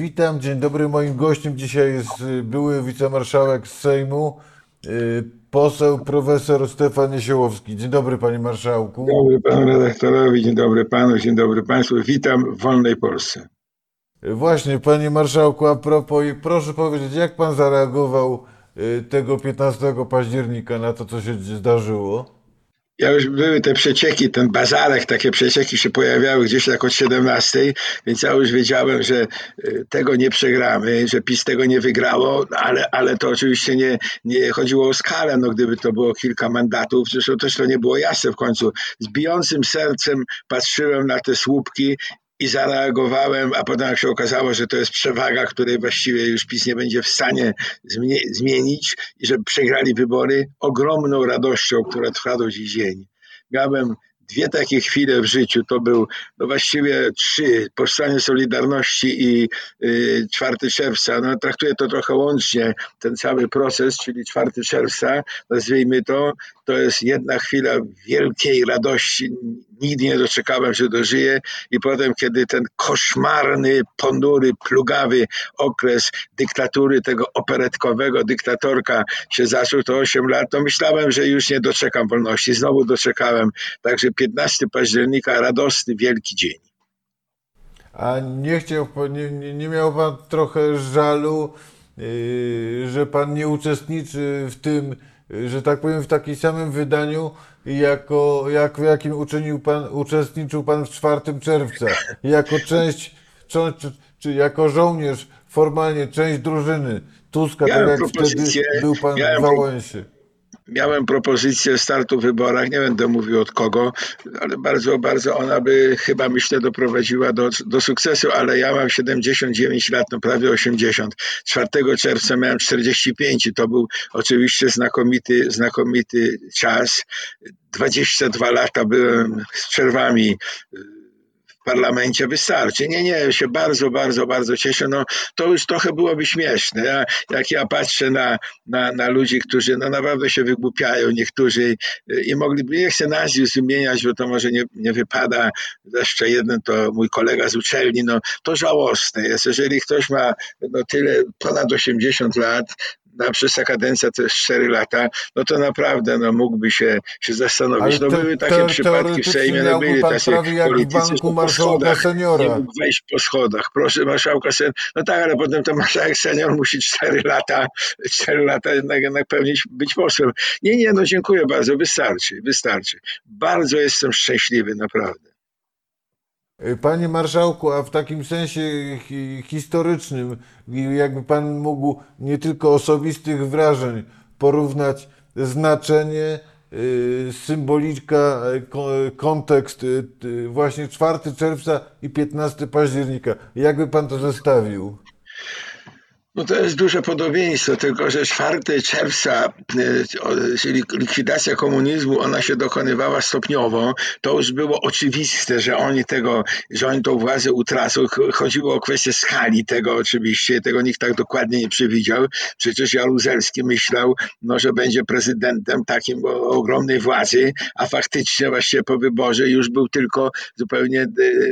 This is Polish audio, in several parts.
Witam, dzień dobry. Moim gościem dzisiaj jest y, były wicemarszałek Sejmu, y, poseł profesor Stefan Niesiołowski. Dzień dobry, panie marszałku. Dzień dobry panu redaktorowi, dzień dobry panu, dzień dobry państwu. Witam w wolnej Polsce. Właśnie, panie marszałku, a propos, proszę powiedzieć, jak pan zareagował y, tego 15 października na to, co się zdarzyło? Ja już były te przecieki, ten bazarek, takie przecieki się pojawiały gdzieś tak od 17, więc ja już wiedziałem, że y, tego nie przegramy, że PiS tego nie wygrało, ale, ale to oczywiście nie, nie chodziło o skalę, no gdyby to było kilka mandatów, zresztą też to nie było jasne w końcu. Z bijącym sercem patrzyłem na te słupki i zareagowałem, a potem jak się okazało, że to jest przewaga, której właściwie już PiS nie będzie w stanie zmie- zmienić i że przegrali wybory, ogromną radością, która trwa do dziś dzień. Miałem dwie takie chwile w życiu, to był no właściwie trzy, powstanie Solidarności i y, 4 czerwca, no traktuję to trochę łącznie, ten cały proces, czyli 4 czerwca, nazwijmy to, to jest jedna chwila wielkiej radości, nigdy nie doczekałem, że dożyję i potem, kiedy ten koszmarny, ponury, plugawy okres dyktatury tego operetkowego dyktatorka się zaczął, to 8 lat, to myślałem, że już nie doczekam wolności. Znowu doczekałem. Także 15 października, radosny, wielki dzień. A nie chciał, nie, nie, miał pan trochę żalu, yy, że pan nie uczestniczy w tym, że tak powiem, w takim samym wydaniu, jako, jak, w jakim uczynił pan, uczestniczył pan w 4 czerwca, jako część, czy, czy, jako żołnierz, formalnie część drużyny Tuska, tak Miałem jak wtedy był pan w Wałęsie. Miałem propozycję startu w wyborach, nie będę mówił od kogo, ale bardzo, bardzo ona by chyba myślę doprowadziła do, do sukcesu, ale ja mam 79 lat, no prawie 80. 4 czerwca miałem 45 i to był oczywiście znakomity, znakomity czas. 22 lata byłem z przerwami w parlamencie wystarczy. Nie, nie, się bardzo, bardzo, bardzo cieszę. No, to już trochę byłoby śmieszne. Ja, jak ja patrzę na, na, na ludzi, którzy no, naprawdę się wygłupiają, niektórzy y, i mogliby, nie chcę nazwisk wymieniać, bo to może nie, nie wypada, jeszcze jeden to mój kolega z uczelni, no to żałosne jest. Jeżeli ktoś ma no, tyle, ponad 80 lat, na przyszła kadencja to jest 4 lata, no to naprawdę no, mógłby się, się zastanowić. No były takie te- przypadki w Sejmie, no byli tacy politycy, banku że po marszałka schodach seniora. Nie mógł wejść po schodach. Proszę marszałka seniora. No tak, ale potem ten marszałek senior musi 4 lata, 4 lata jednak, jednak pełnić, być posłem. Nie, nie, no dziękuję bardzo, wystarczy, wystarczy. Bardzo jestem szczęśliwy, naprawdę. Panie marszałku, a w takim sensie hi- historycznym, jakby pan mógł nie tylko osobistych wrażeń porównać znaczenie, y, symbolika, y, ko- kontekst y, y, właśnie 4 czerwca i 15 października. Jakby pan to zestawił? No to jest duże podobieństwo, tylko że 4 czerwca, e, czyli likwidacja komunizmu, ona się dokonywała stopniowo. To już było oczywiste, że oni tego, że oni tą władzę utracą. Ch- Chodziło o kwestię skali tego oczywiście, tego nikt tak dokładnie nie przewidział. Przecież Jaruzelski myślał, no, że będzie prezydentem takim o ogromnej władzy, a faktycznie właśnie po wyborze już był tylko zupełnie e,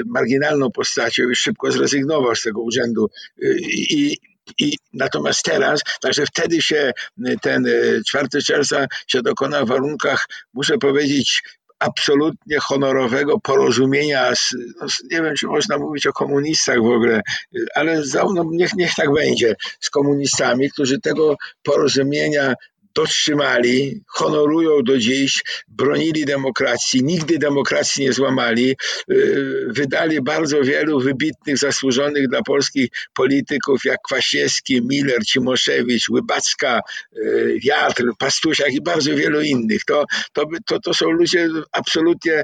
marginalną postacią i szybko zrezygnował z tego urzędu. E, I, i natomiast teraz, także wtedy się y, ten y, 4 czerwca się dokona w warunkach, muszę powiedzieć, absolutnie honorowego porozumienia, z, no, nie wiem, czy można mówić o komunistach w ogóle, y, ale za, no, niech, niech tak będzie, z komunistami, którzy tego porozumienia dotrzymali, honorują do dziś, bronili demokracji, nigdy demokracji nie złamali, yy, wydali bardzo wielu wybitnych, zasłużonych dla Polski polityków, jak Kwaśniewski, Miller, Cimoszewicz, Łybacka, yy, Wiatr, Pastusiak i bardzo wielu innych. To, to, to, to są ludzie absolutnie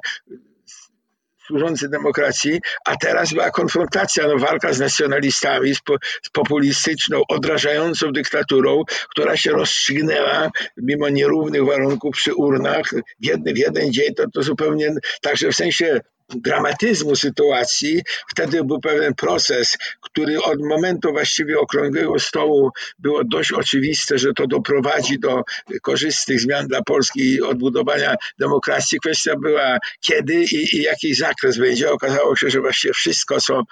służący demokracji, a teraz była konfrontacja, no, walka z nacjonalistami, z, po, z populistyczną, odrażającą dyktaturą, która się rozstrzygnęła mimo nierównych warunków przy urnach. W, jedny, w jeden dzień, to, to zupełnie, także w sensie dramatyzmu sytuacji, wtedy był pewien proces, który od momentu właściwie okrągłego stołu było dość oczywiste, że to doprowadzi do korzystnych zmian dla Polski i odbudowania demokracji. Kwestia była kiedy i, i jaki zakres będzie. Okazało się, że właściwie wszystko, co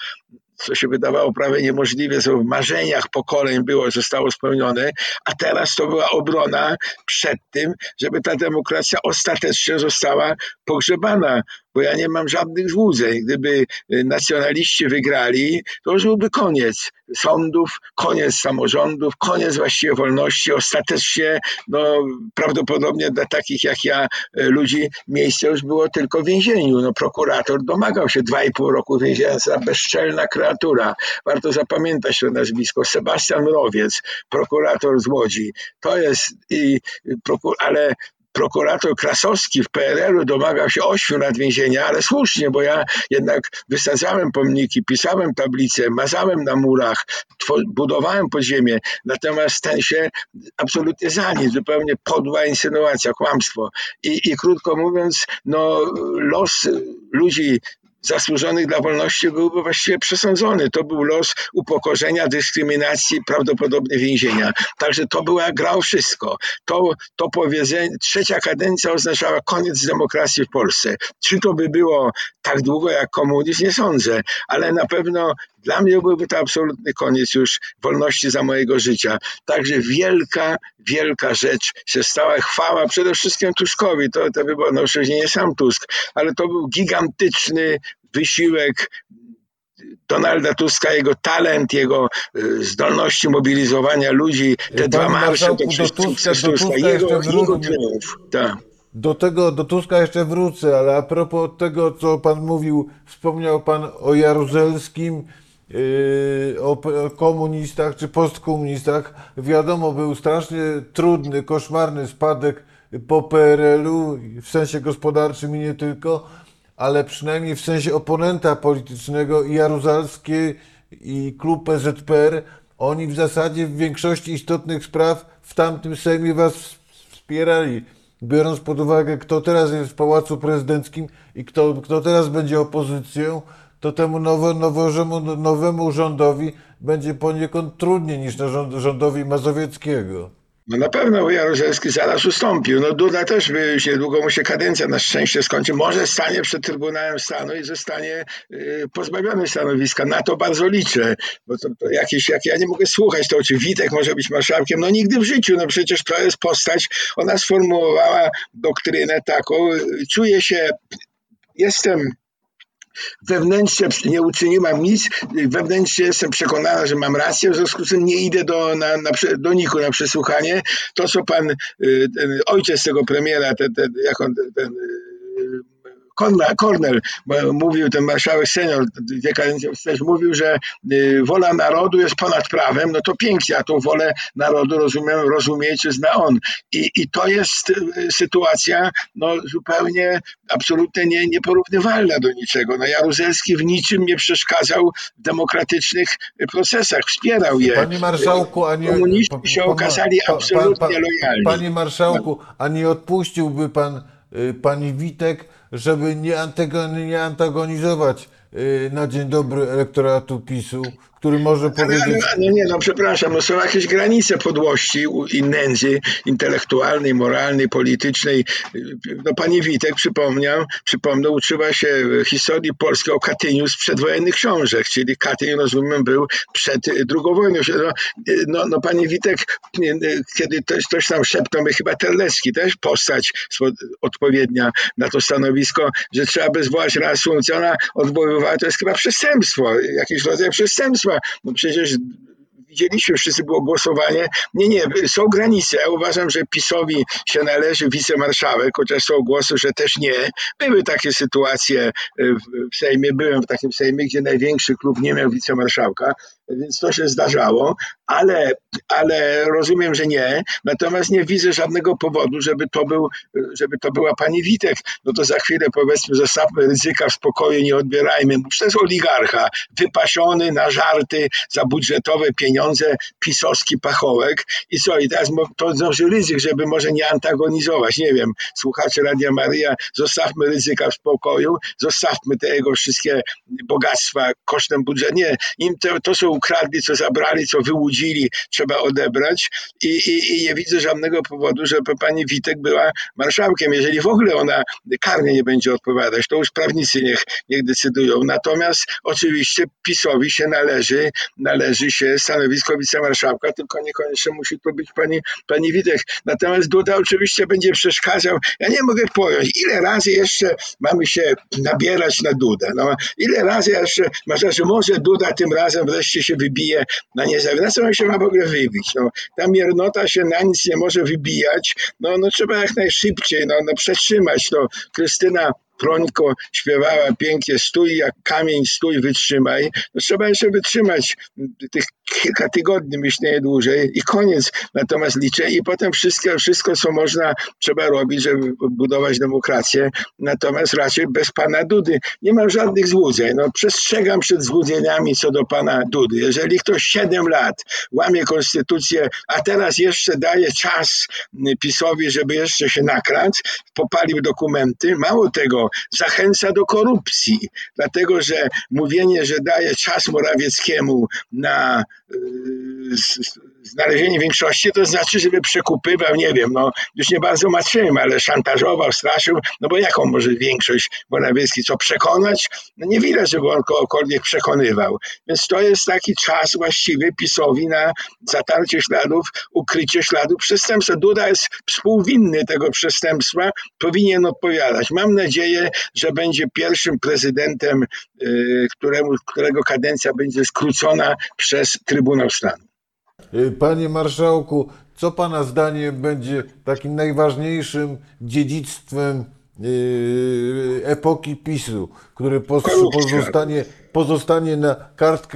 co się wydawało prawie niemożliwe, co w marzeniach pokoleń było, zostało spełnione, a teraz to była obrona przed tym, żeby ta demokracja ostatecznie została pogrzebana bo ja nie mam żadnych złudzeń. Gdyby y, nacjonaliści wygrali, to już byłby koniec sądów, koniec samorządów, koniec właściwie wolności. Ostatecznie, no, prawdopodobnie dla takich jak ja y, ludzi miejsce już było tylko w więzieniu. No, prokurator domagał się 2,5 roku więzienia za bezczelna kreatura. Warto zapamiętać to nazwisko. Sebastian Mrowiec, prokurator z Łodzi. To jest, i, ale prokurator Krasowski w PRL-u domagał się 8 lat więzienia, ale słusznie, bo ja jednak wysadzałem pomniki, pisałem tablice, mazałem na murach, budowałem podziemie, natomiast ten się absolutnie za nic, zupełnie podła insynuacja, kłamstwo. I, i krótko mówiąc, no, los ludzi zasłużonych dla wolności byłby właściwie przesądzony. To był los upokorzenia, dyskryminacji, prawdopodobnie więzienia. Także to była gra o wszystko. To, to powiedzenie, trzecia kadencja oznaczała koniec demokracji w Polsce. Czy to by było tak długo jak komunizm? Nie sądzę, ale na pewno dla mnie byłby to absolutny koniec już wolności za mojego życia. Także wielka, wielka rzecz się stała. Chwała przede wszystkim Tuskowi. To, to by było, no oczywiście nie sam Tusk, ale to był gigantyczny wysiłek Donalda Tuska, jego talent, jego y, zdolności mobilizowania ludzi, te Panie dwa marsze, to wszystko Tuska- Tuska, Tuska jego, jego triumf. Tak. Do tego, do Tuska jeszcze wrócę, ale a propos tego, co pan mówił, wspomniał pan o Jaruzelskim, o, p- o komunistach czy postkomunistach. Wiadomo, był strasznie trudny, koszmarny spadek po PRL-u, w sensie gospodarczym i nie tylko, ale przynajmniej w sensie oponenta politycznego i Jaruzelski i klub PZPR, oni w zasadzie w większości istotnych spraw w tamtym Sejmie was wspierali. Biorąc pod uwagę, kto teraz jest w Pałacu Prezydenckim i kto, kto teraz będzie opozycją, to temu nowo, nowemu, nowemu rządowi będzie poniekąd trudniej niż na rząd, rządowi Mazowieckiego. No na pewno Jaruzelski zaraz ustąpił. No Duda też by już niedługo mu się kadencja na szczęście skończy. Może stanie przed Trybunałem Stanu i zostanie y, pozbawiony stanowiska. Na to bardzo liczę. Bo to, to jakieś, jak ja nie mogę słuchać, to czy Witek może być marszałkiem? No nigdy w życiu. No przecież to jest postać. Ona sformułowała doktrynę taką. y, Czuję się, jestem wewnętrznie nie uczyniłam nic, wewnętrznie jestem przekonana, że mam rację, w związku z tym nie idę do, na, na, do Niku na przesłuchanie. To, co pan, y, ojciec tego premiera, ten, ten, jak on, ten, ten y, Kornel, mówił, ten marszałek senior, dwie kadencje wstecz, mówił, że y, wola narodu jest ponad prawem, no to pięknie, a tą wolę narodu rozumiem, rozumie czy zna on. I, i to jest y, sytuacja no, zupełnie, absolutnie nie, nieporównywalna do niczego. No, Jaruzelski w niczym nie przeszkadzał w demokratycznych procesach, wspierał je. Panie marszałku, a nie... Komuniści się okazali pa- pa- absolutnie lojalni. Panie marszałku, a nie odpuściłby pan y, pani Witek, żeby nie, antagon, nie antagonizować y, na dzień dobry elektoratu PiSu, który może powiedzieć... ale, nie, no przepraszam, no są jakieś granice podłości i nędzy intelektualnej, moralnej, politycznej. No pani Witek, przypomniał, przypomnę, uczyła się historii polskiej o Katyniu z przedwojennych książek, czyli Katyń, rozumiem, był przed y, drugą wojną. No, y, no, no pani Witek, y, y, kiedy ktoś, ktoś tam szeptał, my chyba Terlecki też postać odpowiednia na to stanowisko, że trzeba by zwołać reasumpcję, ona odwoływała, to jest chyba przestępstwo, jakiś rodzaj przestępstwa. No przecież widzieliśmy, wszyscy było głosowanie. Nie, nie, są granice. Ja uważam, że PiSowi się należy wicemarszałek, chociaż są głosy, że też nie. Były takie sytuacje w- w Sejmie, byłem w takim Sejmie, gdzie największy klub nie miał wicemarszałka, więc to się zdarzało, ale, ale rozumiem, że nie. Natomiast nie widzę żadnego powodu, żeby to, był, żeby to była pani Witek. No to za chwilę powiedzmy, zostawmy ryzyka w spokoju, nie odbierajmy mu. Jest oligarcha, wypasiony na żarty za budżetowe pieniądze, pisowski pachołek. I co, i teraz to duży ryzyk, żeby może nie antagonizować. Nie wiem, słuchacze Radia Maria, zostawmy ryzyka w spokoju, zostawmy te jego wszystkie bogactwa kosztem budżetu. Nie, im to, to co ukradli, co zabrali, co wyłudzili, trzeba odebrać i, i, i nie widzę żadnego powodu, żeby pani Witek była marszałkiem. Jeżeli w ogóle ona karnie nie będzie odpowiadać, to już prawnicy niech, niech decydują. Natomiast oczywiście PiSowi się należy, należy się stanowisko wicemarszałka, tylko niekoniecznie musi to być pani, pani Witek. Natomiast Duda oczywiście będzie przeszkadzał. Ja nie mogę pojąć, ile razy jeszcze mamy się nabierać na Dudę. No, ile razy jeszcze, że może Duda tym razem wreszcie się wybije na co on się ma w ogóle wybić? No, ta miernota się na nic nie może wybijać. No, no trzeba jak najszybciej no, no, przetrzymać. No, Krystyna Prońko śpiewała pięknie, stój jak kamień, stój, wytrzymaj. No, trzeba jeszcze wytrzymać tych kilka tygodni, myślę, nie dłużej i koniec. Natomiast liczę i potem wszystko, wszystko, co można, trzeba robić, żeby budować demokrację. Natomiast raczej bez pana Dudy. Nie mam żadnych złudzeń. No, przestrzegam przed złudzeniami co do pana Dudy. Jeżeli ktoś 7 lat łamie konstytucję, a teraz jeszcze daje czas PiSowi, żeby jeszcze się nakradł, popalił dokumenty, mało tego, zachęca do korupcji, dlatego że mówienie, że daje czas Morawieckiemu na y, znalezienie większości, to znaczy, żeby przekupywał, nie wiem, no już nie bardzo ma ale szantażował, straszył, no bo jaką może większość Morawiecki, co przekonać? No nie widać, żeby on kogokolwiek przekonywał. Więc to jest taki czas właściwy PiSowi na zatarcie śladów, ukrycie śladów przestępstwa. Duda jest współwinny tego przestępstwa, powinien odpowiadać. Mam nadzieję, że będzie pierwszym prezydentem, y, któremu, którego kadencja będzie skrócona przez Trybunał Stanu. Y, panie marszałku, co pana zdaniem będzie takim najważniejszym dziedzictwem y, epoki PiSu, który pozostanie, pozostanie na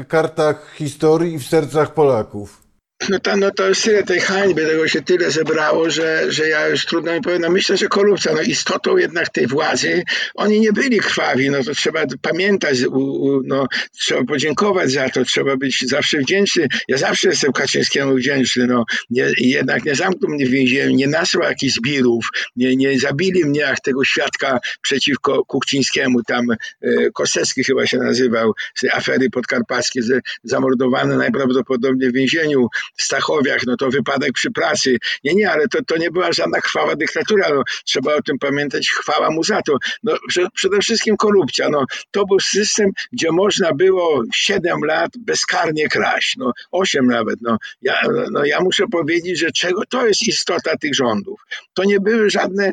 kartach historii i w sercach Polaków? No, to, no to jest tyle tej hańby, tego się tyle zebrało, że, że ja już trudno mi powiedzieć. No myślę, że korupcja, no istotą jednak tej władzy, oni nie byli krwawi, no to trzeba pamiętać, u, u, no, trzeba podziękować za to, trzeba być zawsze wdzięczny. Ja zawsze jestem Kaczyńskiemu wdzięczny, no nie, jednak nie zamknął mnie w więzieniu, nie nasłał jakichś zbirów, nie, nie zabili mnie jak tego świadka przeciwko Kukcińskiemu, tam e, Kosecki chyba się nazywał, z tej afery podkarpackiej, zamordowany najprawdopodobniej w więzieniu, w Stachowiach, no to wypadek przy pracy. Nie, nie, ale to, to nie była żadna chwała dyktatura, no, trzeba o tym pamiętać, chwała mu za to. No, przede wszystkim korupcja, no, to był system, gdzie można było 7 lat bezkarnie kraść, no 8 nawet, no ja, no, ja muszę powiedzieć, że czego to jest istota tych rządów. To nie były żadne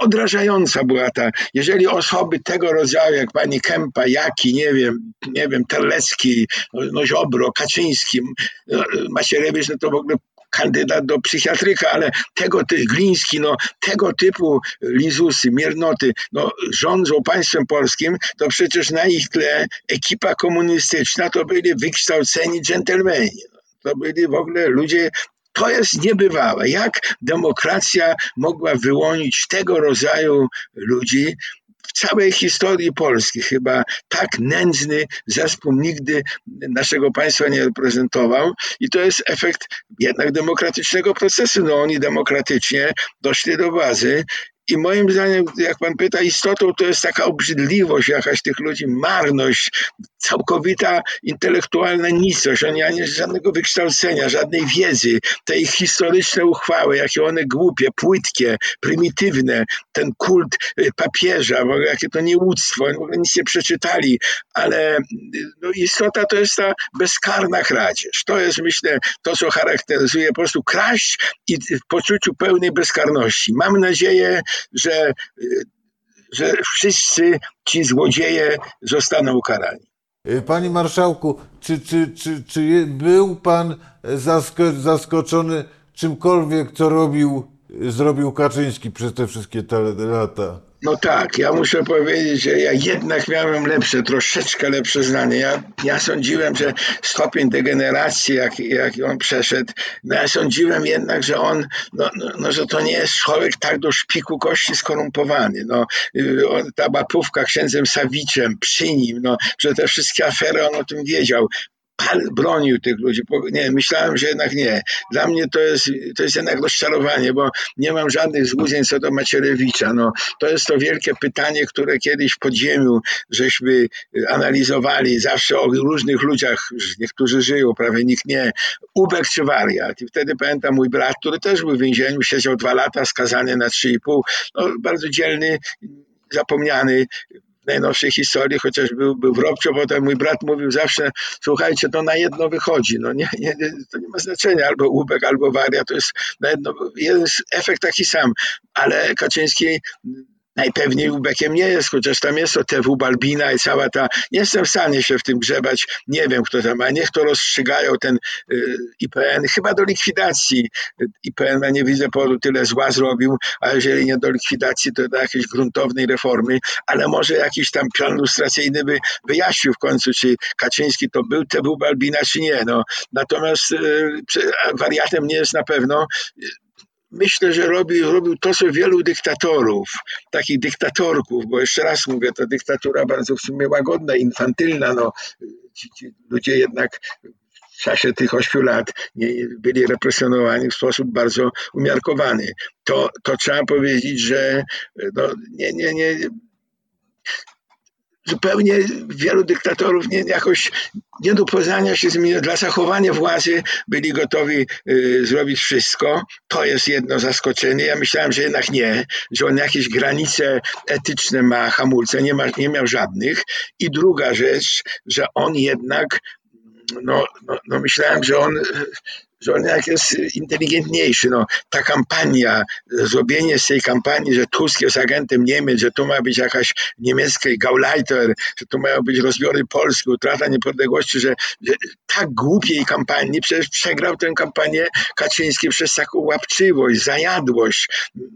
odrażająca była ta, jeżeli osoby tego rodzaju, jak pani Kępa, Jaki, nie wiem, nie wiem, Terlecki, no, no Ziobro, Kaczyński, no, Macierewicz, no to w ogóle kandydat do psychiatryka, ale tego typu, Gliński, no tego typu lizusy, miernoty, no rządzą państwem polskim, to przecież na ich tle ekipa komunistyczna to byli wykształceni dżentelmeni. To byli w ogóle ludzie to jest niebywałe. Jak demokracja mogła wyłonić tego rodzaju ludzi, w całej historii Polski chyba tak nędzny zespół nigdy naszego państwa nie reprezentował i to jest efekt jednak demokratycznego procesu. No oni demokratycznie doszli do władzy i moim zdaniem, jak pan pyta, istotą to jest taka obrzydliwość jakaś tych ludzi, marność, całkowita intelektualna nicość. Oni nie żadnego wykształcenia, żadnej wiedzy. Te ich historyczne uchwały, jakie one głupie, płytkie, prymitywne, ten kult y, papieża, jakie to nieuctwo, oni w ogóle nic nie przeczytali, ale no, istota to jest ta bezkarna kradzież. To jest, myślę, to, co charakteryzuje po prostu kraść i w poczuciu pełnej bezkarności. Mam nadzieję, że, że wszyscy ci złodzieje zostaną ukarani. Panie marszałku, czy, czy, czy, czy był pan zaskoczony czymkolwiek, co robił, zrobił Kaczyński przez te wszystkie lata? No tak, ja muszę powiedzieć, że ja jednak miałem lepsze, troszeczkę lepsze zdanie. Ja, ja sądziłem, że stopień degeneracji, jak, jak on przeszedł, no ja sądziłem jednak, że on, no, no, no, że to nie jest człowiek tak do szpiku kości skorumpowany. No, y, ta łapówka księdzem Sawiczem przy nim, no, że te wszystkie afery on o tym wiedział bronił tych ludzi. Nie, myślałem, że jednak nie. Dla mnie to jest, to jest jednak rozczarowanie, bo nie mam żadnych złudzeń co do Macierewicza. No, to jest to wielkie pytanie, które kiedyś w podziemiu żeśmy y, analizowali zawsze o różnych ludziach, niektórzy żyją, prawie nikt nie. Ubek czy wariat? I wtedy pamiętam mój brat, który też był w więzieniu, siedział dwa lata, skazany na trzy i pół. No, bardzo dzielny, zapomniany najnowszej historii, chociaż był, był w Robcio, potem mój brat mówił zawsze, słuchajcie, to na jedno wychodzi, no nie, nie, to nie ma znaczenia, albo Ubek, albo Waria, to jest na jedno, jest efekt taki sam, ale Kaczyński najpewniej Ubekiem nie jest, chociaż tam jest to TW Balbina i cała ta, nie jestem w stanie się w tym grzebać, nie wiem kto tam, a niech to rozstrzygają ten y, IPN, chyba do likwidacji IPN, ja nie widzę powodu, tyle zła zrobił, a jeżeli nie do likwidacji, to do jakiejś gruntownej reformy, ale może jakiś tam pion lustracyjny by wyjaśnił w końcu, czy Kaczyński to był TW Balbina, czy nie, no. Natomiast y, wariatem nie jest na pewno, myślę, że robił, robił to, co wielu dyktatorów, takich dyktatorków, bo jeszcze raz mówię, to dyktatura bardzo w sumie łagodna, infantylna, no, ci, ci ludzie jednak w czasie tych ośmiu lat nie, byli represjonowani w sposób bardzo umiarkowany. To, to trzeba powiedzieć, że no, nie, nie, nie, zupełnie wielu dyktatorów nie, jakoś nie do poznania się z nimi, dla zachowania władzy byli gotowi y, zrobić wszystko. To jest jedno zaskoczenie. Ja myślałem, że jednak nie, że on jakieś granice etyczne ma, hamulce, nie, ma, nie miał żadnych. I druga rzecz, że on jednak, no, no, no myślałem, że on że on jak jest inteligentniejszy. No, ta kampania, zrobienie z tej kampanii, że Tusk jest agentem Niemiec, że to ma być jakaś niemiecki Gauleiter, że to mają być rozbiory Polski, utrata niepodległości, że, że tak głupiej kampanii, przecież przegrał tę kampanię Kaczyński przez taką łapczywość, zajadłość.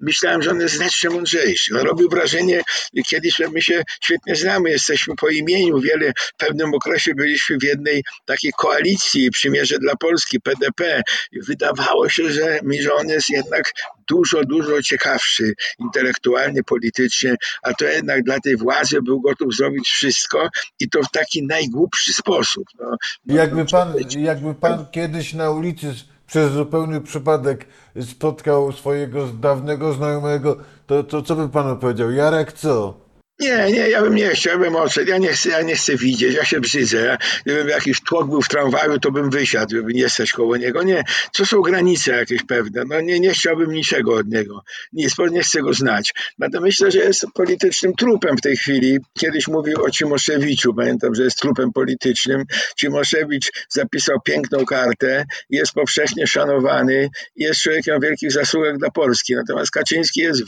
Myślałem, że on jest znacznie mądrzejszy. On robił wrażenie, kiedyś my się świetnie znamy, jesteśmy po imieniu, wiele, w pewnym okresie byliśmy w jednej takiej koalicji, Przymierze dla Polski, PDP, wydawało się, że mi, że on jest jednak dużo, dużo ciekawszy intelektualnie, politycznie, a to jednak dla tej władzy był gotów zrobić wszystko i to w taki najgłupszy sposób. No, no, Jakby pan, jakby pan kiedyś na ulicy przez zupełny przypadek spotkał swojego dawnego znajomego, to, to co by panu powiedział? Jarek, co? Nie, nie, ja bym nie chciał, ja bym odszedł. Ja nie chcę, ja nie chcę widzieć, ja się brzydzę. Ja, gdybym jakiś tłok był w tramwaju, to bym wysiadł, żeby nie stać koło niego. Nie, to są granice jakieś pewne. No nie, nie chciałbym niczego od niego. Nic, bo nie chcę go znać. Natomiast myślę, że jest politycznym trupem w tej chwili. Kiedyś mówił o Cimoszewiczu, pamiętam, że jest trupem politycznym. Cimoszewicz zapisał piękną kartę, jest powszechnie szanowany, jest człowiekiem wielkich zasługach dla Polski. Natomiast Kaczyński jest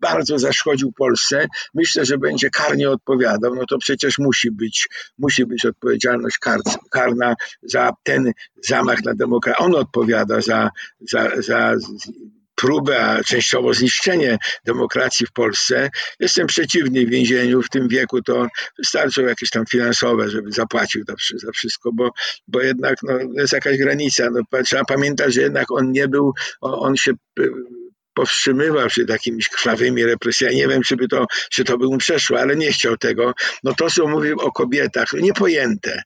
bardzo zaszkodził Polsce. Myślę, że będzie karnie odpowiadał, no to przecież musi być, musi być odpowiedzialność kar, karna za ten zamach na demokrację. On odpowiada za, za, za próbę, a częściowo zniszczenie demokracji w Polsce. Jestem przeciwny więzieniu w tym wieku, to wystarczą jakieś tam finansowe, żeby zapłacił za, wszy- za wszystko, bo, bo jednak no, jest jakaś granica. No, trzeba pamiętać, że jednak on nie był, on, on się y, powstrzymywał się takimi krwawymi represjami. Nie wiem, czy by to, czy to by mu przeszło, ale nie chciał tego. No to, co mówił o kobietach, niepojęte,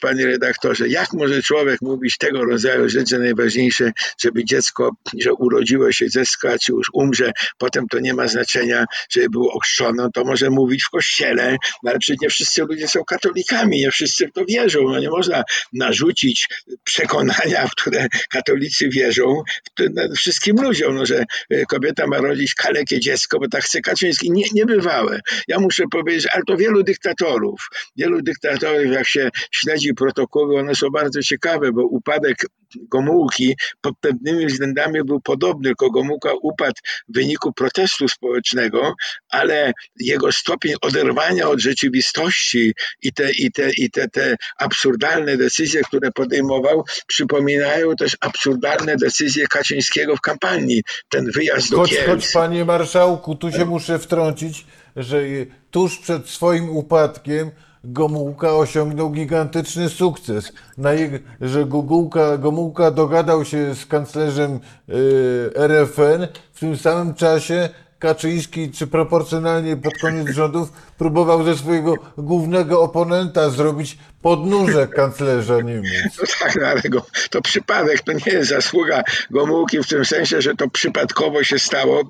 panie redaktorze. Jak może człowiek mówić tego rodzaju rzeczy najważniejsze, żeby dziecko, że urodziło się dziecko, a czy już umrze, potem to nie ma znaczenia, żeby było ochrzczone, to może mówić w kościele, no ale przecież nie wszyscy ludzie są katolikami, nie wszyscy w to wierzą. No nie można narzucić przekonania, w które katolicy wierzą, no, wszystkim ludziom, no, że kobieta ma rodzić kalekie dziecko, bo tak chce Kaczyński. Nie, niebywałe. Ja muszę powiedzieć, ale to wielu dyktatorów, wielu dyktatorów, jak się śledzi protokoły, one są bardzo ciekawe, bo upadek Gomułki pod pewnymi względami był podobny, tylko Gomułka upadł w wyniku protestu społecznego, ale jego stopień oderwania od rzeczywistości i te, i te, i te, te absurdalne decyzje, które podejmował, przypominają też absurdalne decyzje Kaczyńskiego w kampanii. Ten wyjazd do Choć, Kielc. choć panie marszałku, tu się muszę wtrącić, że tuż przed swoim upadkiem Gomułka osiągnął gigantyczny sukces. Na jego, że Gomułka, Gomułka dogadał się z kanclerzem y, RFN, w tym samym czasie Kaczyński, czy proporcjonalnie pod koniec rządów próbował ze swojego głównego oponenta zrobić podnóżek kanclerza Niemiec. No tak, no ale go, to przypadek, to nie jest zasługa Gomułki w tym sensie, że to przypadkowo się stało.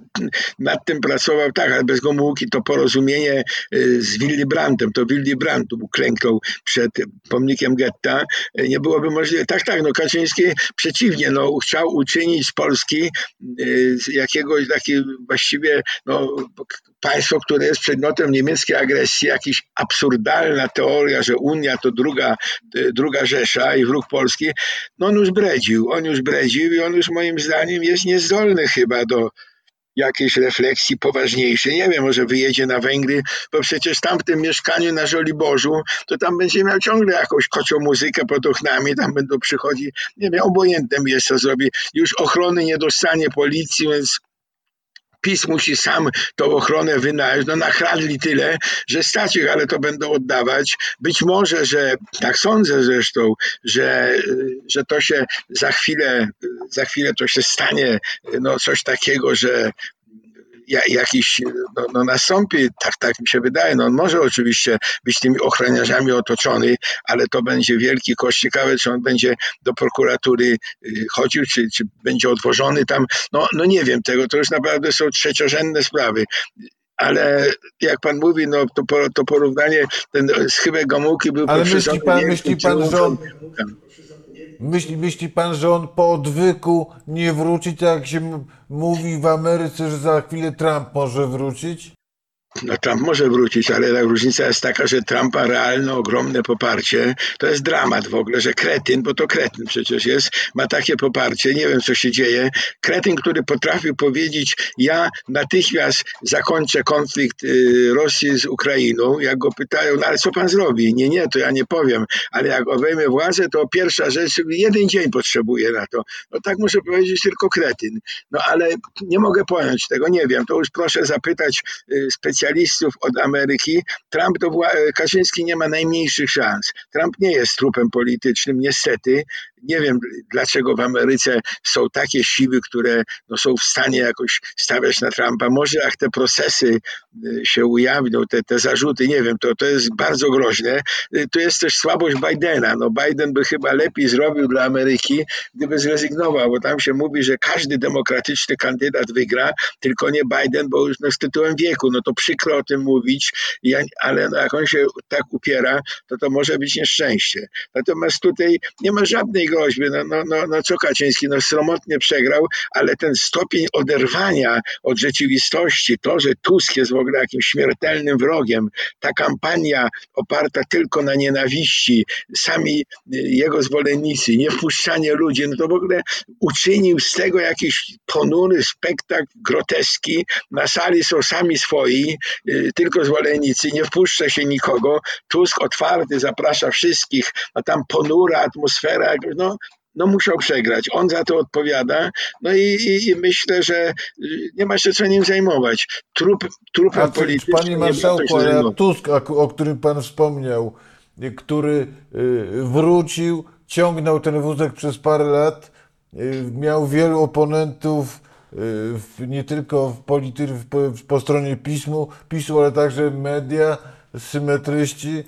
Nad tym pracował tak, ale bez Gomułki to porozumienie y, z Willy Brandtem, to Willy Brandt uklęknął przed pomnikiem getta, y, nie byłoby możliwe. Tak, tak, no Kaczyński przeciwnie, no chciał uczynić z Polski y, jakiegoś takiego właściwie no, państwo, które jest przedmiotem niemieckiej agresji, jakaś absurdalna teoria, że Unia to druga, druga Rzesza i wróg Polski, no on już bredził, on już bredził i on już moim zdaniem jest niezdolny chyba do jakiejś refleksji poważniejszej. Nie wiem, może wyjedzie na Węgry, bo przecież tam w tym mieszkaniu na Żoliborzu, to tam będzie miał ciągle jakąś kocią muzykę pod oknami, tam będą przychodzić, nie wiem, obojętnym jest co zrobi. Już ochrony nie dostanie policji, więc PiS musi sam tą ochronę wynająć. No nakradli tyle, że stać ich, ale to będą oddawać. Być może, że tak sądzę zresztą, że, że to się za chwilę, za chwilę to się stanie no coś takiego, że jakiś no, no nastąpi, tak, tak mi się wydaje. No on może oczywiście być tymi ochroniarzami otoczony, ale to będzie wielki koszt. Ciekawe, czy on będzie do prokuratury y, chodził, czy, czy będzie odwożony tam. No, no nie wiem tego, to już naprawdę są trzeciorzędne sprawy ale jak pan mówi, no to, to porównanie, ten schybek Gomułki był Ale myśli pan, myśli pan, że on, Myśli, myśli pan, że on po odwyku nie wróci, tak jak się mówi w Ameryce, że za chwilę Trump może wrócić? No Trump może wrócić, ale ta różnica jest taka, że Trumpa realne, ogromne poparcie, to jest dramat w ogóle, że kretyn, bo to kretyn przecież jest, ma takie poparcie, nie wiem co się dzieje, kretyn, który potrafił powiedzieć, ja natychmiast zakończę konflikt y, Rosji z Ukrainą, jak go pytają, no ale co pan zrobi? Nie, nie, to ja nie powiem, ale jak obejmę władzę, to pierwsza rzecz, jeden dzień potrzebuję na to. No tak muszę powiedzieć tylko kretyn. No ale nie mogę pojąć tego, nie wiem, to już proszę zapytać y, specjalistów, specjalistów od Ameryki, Trump to Kaczyński nie ma najmniejszych szans. Trump nie jest trupem politycznym, niestety. Nie wiem, dlaczego w Ameryce są takie siły, które no, są w stanie jakoś stawiać na Trumpa. Może jak te procesy y, się ujawnią, te, te zarzuty, nie wiem, to, to jest bardzo groźne. Y, tu jest też słabość Bidena. No, Biden by chyba lepiej zrobił dla Ameryki, gdyby zrezygnował, bo tam się mówi, że każdy demokratyczny kandydat wygra, tylko nie Biden, bo już no, z tytułem wieku, no to przykro o tym mówić, ja, ale no, jak on się tak upiera, to to może być nieszczęście. Natomiast tutaj nie ma żadnej groźby. No, no, no, no co Kaczyński, no sromotnie przegrał, ale ten stopień oderwania od rzeczywistości, to, że Tusk jest w ogóle jakimś śmiertelnym wrogiem, ta kampania oparta tylko na nienawiści, sami jego zwolennicy, niewpuszczanie ludzi, no to w ogóle uczynił z tego jakiś ponury spektakl, groteski. Na sali są sami swoi, y, tylko zwolennicy, nie wpuszcza się nikogo. Tusk otwarty zaprasza wszystkich, a tam ponura atmosfera, no no, no musiał przegrać. On za to odpowiada. No i, i, i myślę, że y, nie ma się co nim zajmować. Trup, trupem politycznym. Panie marszałku, ale Tusk, o którym pan wspomniał, y, który y, wrócił, ciągnął ten wózek przez parę lat, miał wielu oponentów nie tylko w polity, po, po stronie pismu, PiSu, ale także media, symetryści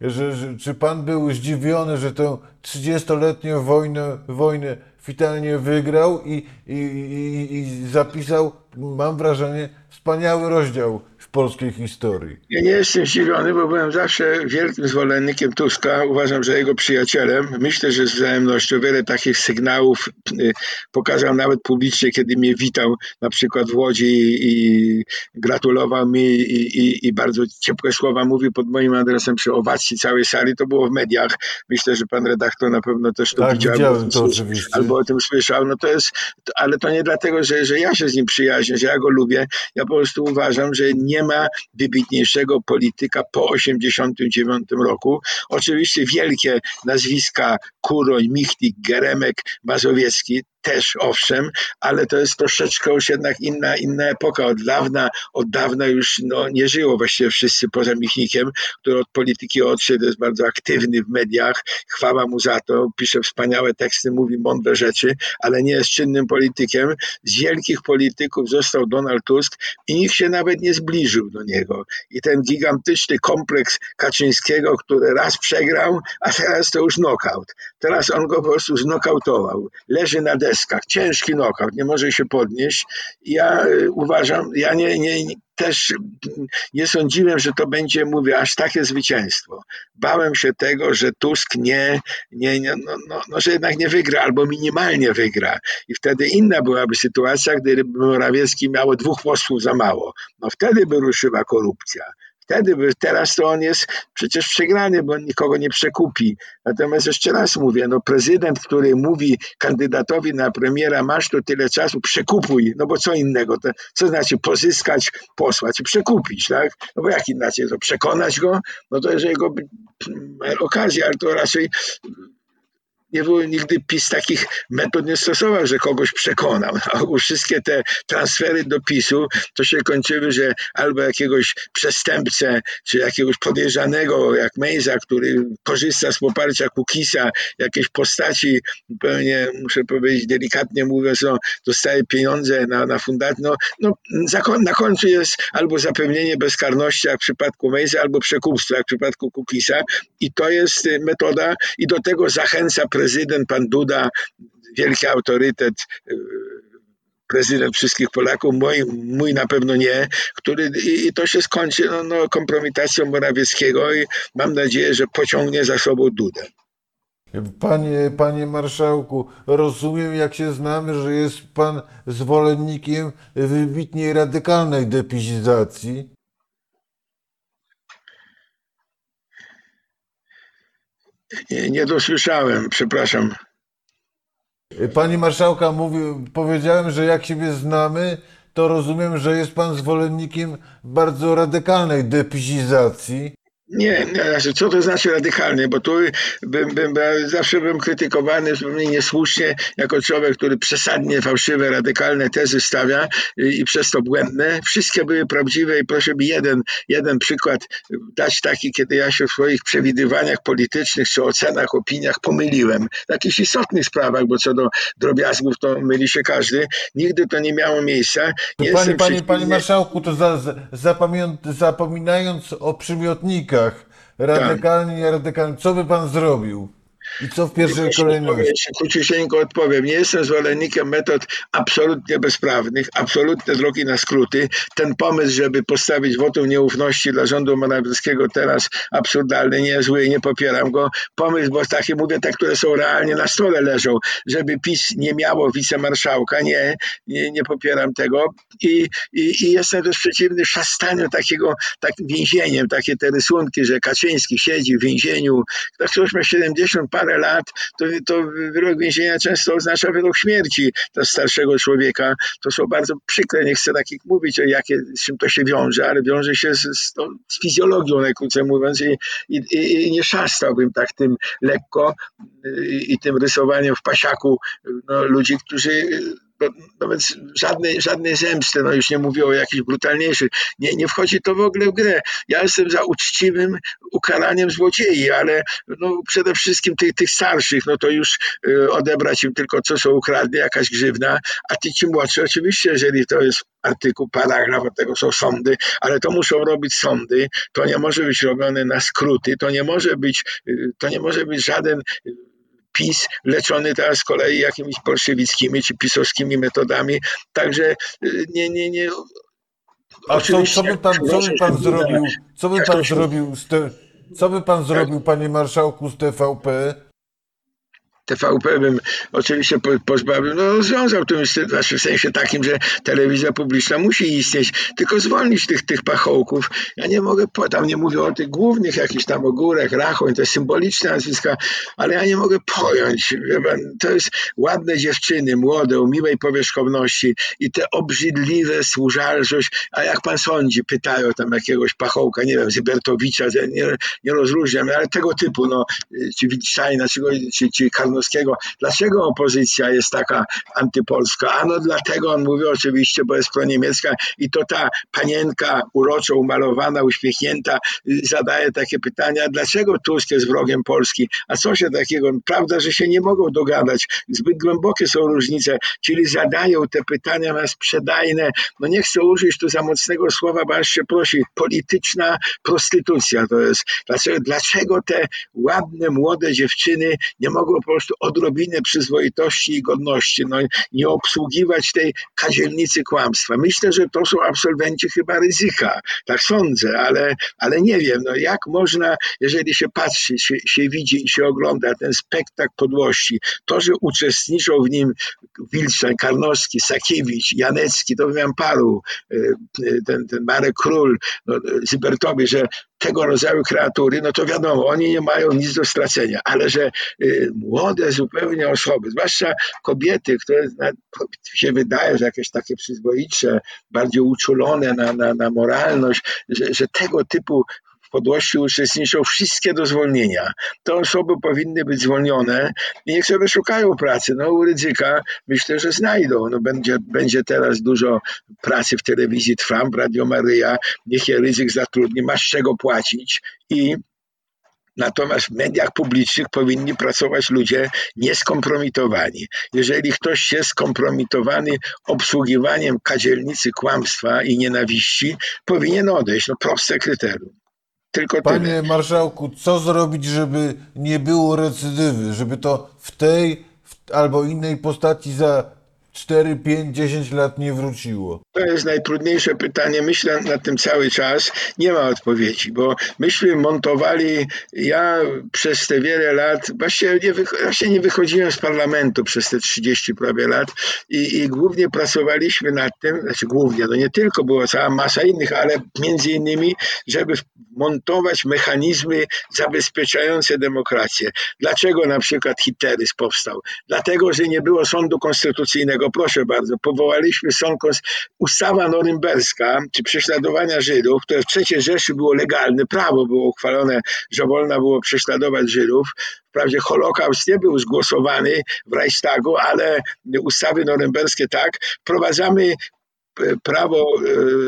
że, że, czy pan był zdziwiony, że tę 30-letnią wojnę, wojnę finalnie wygrał i, i, i, i zapisał, mam wrażenie, wspaniały rozdział w polskiej historii. Ja nie jestem zdziwiony, bo byłem zawsze wielkim zwolennikiem Tuska. Uważam, że jego przyjacielem. Myślę, że z wzajemnością wiele takich sygnałów y, pokazał nawet publicznie, kiedy mnie witał na przykład w Łodzi i gratulował mi i, i, i bardzo ciepłe słowa mówił pod moim adresem przy owacji całej sali. To było w mediach. Myślę, że pan redaktor na pewno też to tak, widział. Widziałem to oczywiście. Albo o tym słyszał. No to jest, ale to nie dlatego, że, że ja się z nim przyjaźnię, że ja go lubię. Ja po prostu uważam, że nie ma wybitniejszego polityka po 1989 roku. Oczywiście wielkie nazwiska Kuroń, Michnik, Geremek, Mazowiecki, też owszem, ale to jest troszeczkę już jednak inna, inna epoka. Od dawna, od dawna już no, nie żyło właściwie wszyscy poza Michnikiem, który od polityki odszedł, jest bardzo aktywny w mediach. Chwała mu za to, pisze wspaniałe teksty, mówi mądre rzeczy, ale nie jest czynnym politykiem. Z wielkich polityków został Donald Tusk i nikt się nawet nie zbliżył do niego. I ten gigantyczny kompleks Kaczyńskiego, który raz przegrał, a teraz to już knockout. Teraz on go po prostu znokautował. Leży na deskach, ciężki knockout, nie może się podnieść. Ja y, uważam, ja nie, nie, też nie sądziłem, że to będzie, mówię, aż takie zwycięstwo. Bałem się tego, że Tusk nie, nie, nie no, no, no, że jednak nie wygra, albo minimalnie wygra. I wtedy inna byłaby sytuacja, gdyby Morawiecki miało dwóch posłów za mało. No wtedy by ruszyła korupcja. Wtedy, by, teraz to on jest przecież przegrany, bo on nikogo nie przekupi. Natomiast jeszcze raz mówię, no prezydent, który mówi kandydatowi na premiera, masz tu tyle czasu, przekupuj, no bo co innego, to, co znaczy pozyskać posła, czy przekupić, tak? No bo jak inaczej, to przekonać go, no to jest jego okazja, ale to raczej nie było nigdy PiS takich metod nie stosował, że kogoś przekonał. A wszystkie te transfery do PiSu to się kończyły, że albo jakiegoś przestępcę, czy jakiegoś podejrzanego jak Mejza, który korzysta z poparcia Kukisa, jakiejś postaci, pewnie muszę powiedzieć delikatnie mówiąc, no, dostaje pieniądze na, na fundację, no, no, na końcu jest albo zapewnienie bezkarności jak w przypadku Mejza, albo przekupstwo jak w przypadku Kukisa i to jest metoda i do tego zachęca prezydent, pan Duda, wielki autorytet, y, prezydent wszystkich Polaków, mój, mój na pewno nie, który i, to się skończy no, no, kompromitacją Morawieckiego i mam nadzieję, że pociągnie za sobą Dudę. Panie, panie marszałku, rozumiem, jak się znamy, że jest pan zwolennikiem wybitnie radykalnej depizizacji. Nie, nie dosłyszałem, przepraszam. Pani marszałka mówi, powiedziałem, że jak siebie znamy, to rozumiem, że jest pan zwolennikiem bardzo radykalnej depizizacji. Nie, znaczy, co to znaczy radykalnie, bo tu bym, bym, zawsze byłem krytykowany zupełnie niesłusznie jako człowiek, który przesadnie fałszywe, radykalne tezy stawia i, i przez to błędne. Wszystkie były prawdziwe i proszę mi jeden, jeden przykład dać taki, kiedy ja się w swoich przewidywaniach politycznych czy ocenach, opiniach pomyliłem. W jakichś istotnych sprawach, bo co do drobiazgów to myli się każdy. Nigdy to nie miało miejsca. Nie panie, panie, panie marszałku, to za, za, zapominając o przymiotnikach, radykalnie, tak. nieradykalnie, co by pan zrobił? I co w pierwszej kolejności? Króciusieńko odpowiem. Nie jestem zwolennikiem metod absolutnie bezprawnych, absolutne drogi na skróty. Ten pomysł, żeby postawić wotum nieufności dla rządu Morawieckiego teraz absurdalny, niezły, nie popieram go. Pomysł, bo takie mówię, te, które są realnie na stole leżą, żeby PiS nie miało wicemarszałka, nie, nie, nie popieram tego. I, i, I jestem też przeciwny szastaniu takiego tak więzieniem, takie te rysunki, że Kaczyński siedzi w więzieniu, tak ktoś ma 70 parę lat, to, to wyrok więzienia często oznacza wyrok śmierci dla starszego człowieka. To są bardzo przykre, nie chcę takich mówić, o jakie, z czym to się wiąże, ale wiąże się z, z, to, z fizjologią, najkrócej mówiąc, i, i, i, nie szastałbym tak tym lekko i, i tym rysowaniem w pasiaku no, ludzi, którzy no, nawet żadnej, żadnej zemsty, no już nie mówię o jakichś brutalniejszych, nie, nie wchodzi to w ogóle w grę. Ja jestem za uczciwym ukaraniem złodziei, ale no, przede wszystkim tych, tych starszych, no to już y, odebrać im tylko co są ukradli, jakaś grzywna, a ty ci młodszy, oczywiście, jeżeli to jest artykuł, paragraf, od tego są sądy, ale to muszą robić sądy, to nie może być robione na skróty, to nie może być, y, to nie może być żaden PiS leczony teraz z kolei jakimiś bolszewickimi czy pisowskimi metodami. Także y, nie, nie, nie. A co, co by pan, co by pan zrobił? Co by pan zrobił co by pan zrobił, panie marszałku, z TVP? TVP bym oczywiście pozbawił, no związał tym znaczy w sensie takim, że telewizja publiczna musi istnieć, tylko zwolnić tych, tych pachołków. Ja nie mogę, tam nie mówię o tych głównych jakichś tam ogórek, rachoń, te symboliczne nazwiska, ale ja nie mogę pojąć, to jest ładne dziewczyny, młode, o miłej powierzchowności i te obrzydliwe służalność, a jak pan sądzi, pytają tam jakiegoś pachołka, nie wiem, Zybertowicza, nie, nie rozróżniam, ale tego typu, no, czy Wittsteina, czy, czy, czy Dlaczego opozycja jest taka antypolska? Ano dlatego, on mówi oczywiście, bo jest proniemiecka i to ta panienka uroczo umalowana, uśmiechnięta y, zadaje takie pytania, dlaczego Tusk jest wrogiem Polski? A co się takiego? Prawda, że się nie mogą dogadać. Zbyt głębokie są różnice, czyli zadają te pytania na sprzedajne, no nie chcę użyć tu za mocnego słowa, bo aż się prosi, polityczna prostytucja to jest. Dlaczego, dlaczego te ładne, młode dziewczyny nie mogą po prostu odrobinę przyzwoitości i godności, no, nie obsługiwać tej kadzielnicy kłamstwa. Myślę, że to są absolwenci chyba ryzyka, tak sądzę, ale, ale nie wiem, no jak można, jeżeli się patrzy, się, się widzi i się ogląda ten spektakl podłości, to, że uczestniczą w nim Wilczan, Karnowski, Sakiewicz, Janecki, to wiem paru, e, ten, ten Marek Król, no, Zybertowie, że tego rodzaju kreatury, no to wiadomo, oni nie mają nic do stracenia, ale że y, młode zupełnie osoby, zwłaszcza kobiety, które się wydaje, że jakieś takie przyzwoitsze, bardziej uczulone na, na, na moralność, że, że tego typu w podłości uczestniczą wszystkie do zwolnienia. Te osoby powinny być zwolnione i niech sobie szukają pracy. No u Rydzyka myślę, że znajdą. No, będzie, będzie teraz dużo pracy w telewizji Trump, Radio Maryja, niech je Rydzyk zatrudni, ma z czego płacić i Natomiast w mediach publicznych powinni pracować ludzie nieskompromitowani. Jeżeli ktoś jest skompromitowany obsługiwaniem kadzielnicy kłamstwa i nienawiści, powinien odejść. No proste kryterium. Tylko Panie tyle. marszałku, co zrobić, żeby nie było recydywy, żeby to w tej w, albo innej postaci za 4, 5, 10 lat nie wróciło? To jest najtrudniejsze pytanie. Myślę nad tym cały czas. Nie ma odpowiedzi, bo myśmy montowali, ja przez te wiele lat, właściwie nie, właśnie nie wychodziłem z parlamentu przez te 30 prawie lat i, i głównie pracowaliśmy nad tym, znaczy głównie, no nie tylko, była cała masa innych, ale między innymi, żeby montować mechanizmy zabezpieczające demokrację. Dlaczego na przykład Hitlerys powstał? Dlatego, że nie było sądu konstytucyjnego. Proszę bardzo, powołaliśmy sąd, ustawa norymberska, czy prześladowania Żydów, które w III Rzeszy było legalne, prawo było uchwalone, że wolno było prześladować Żydów. Wprawdzie Holokaust nie był zgłosowany w Reichstagu, ale ustawy norymberskie tak. Wprowadzamy prawo,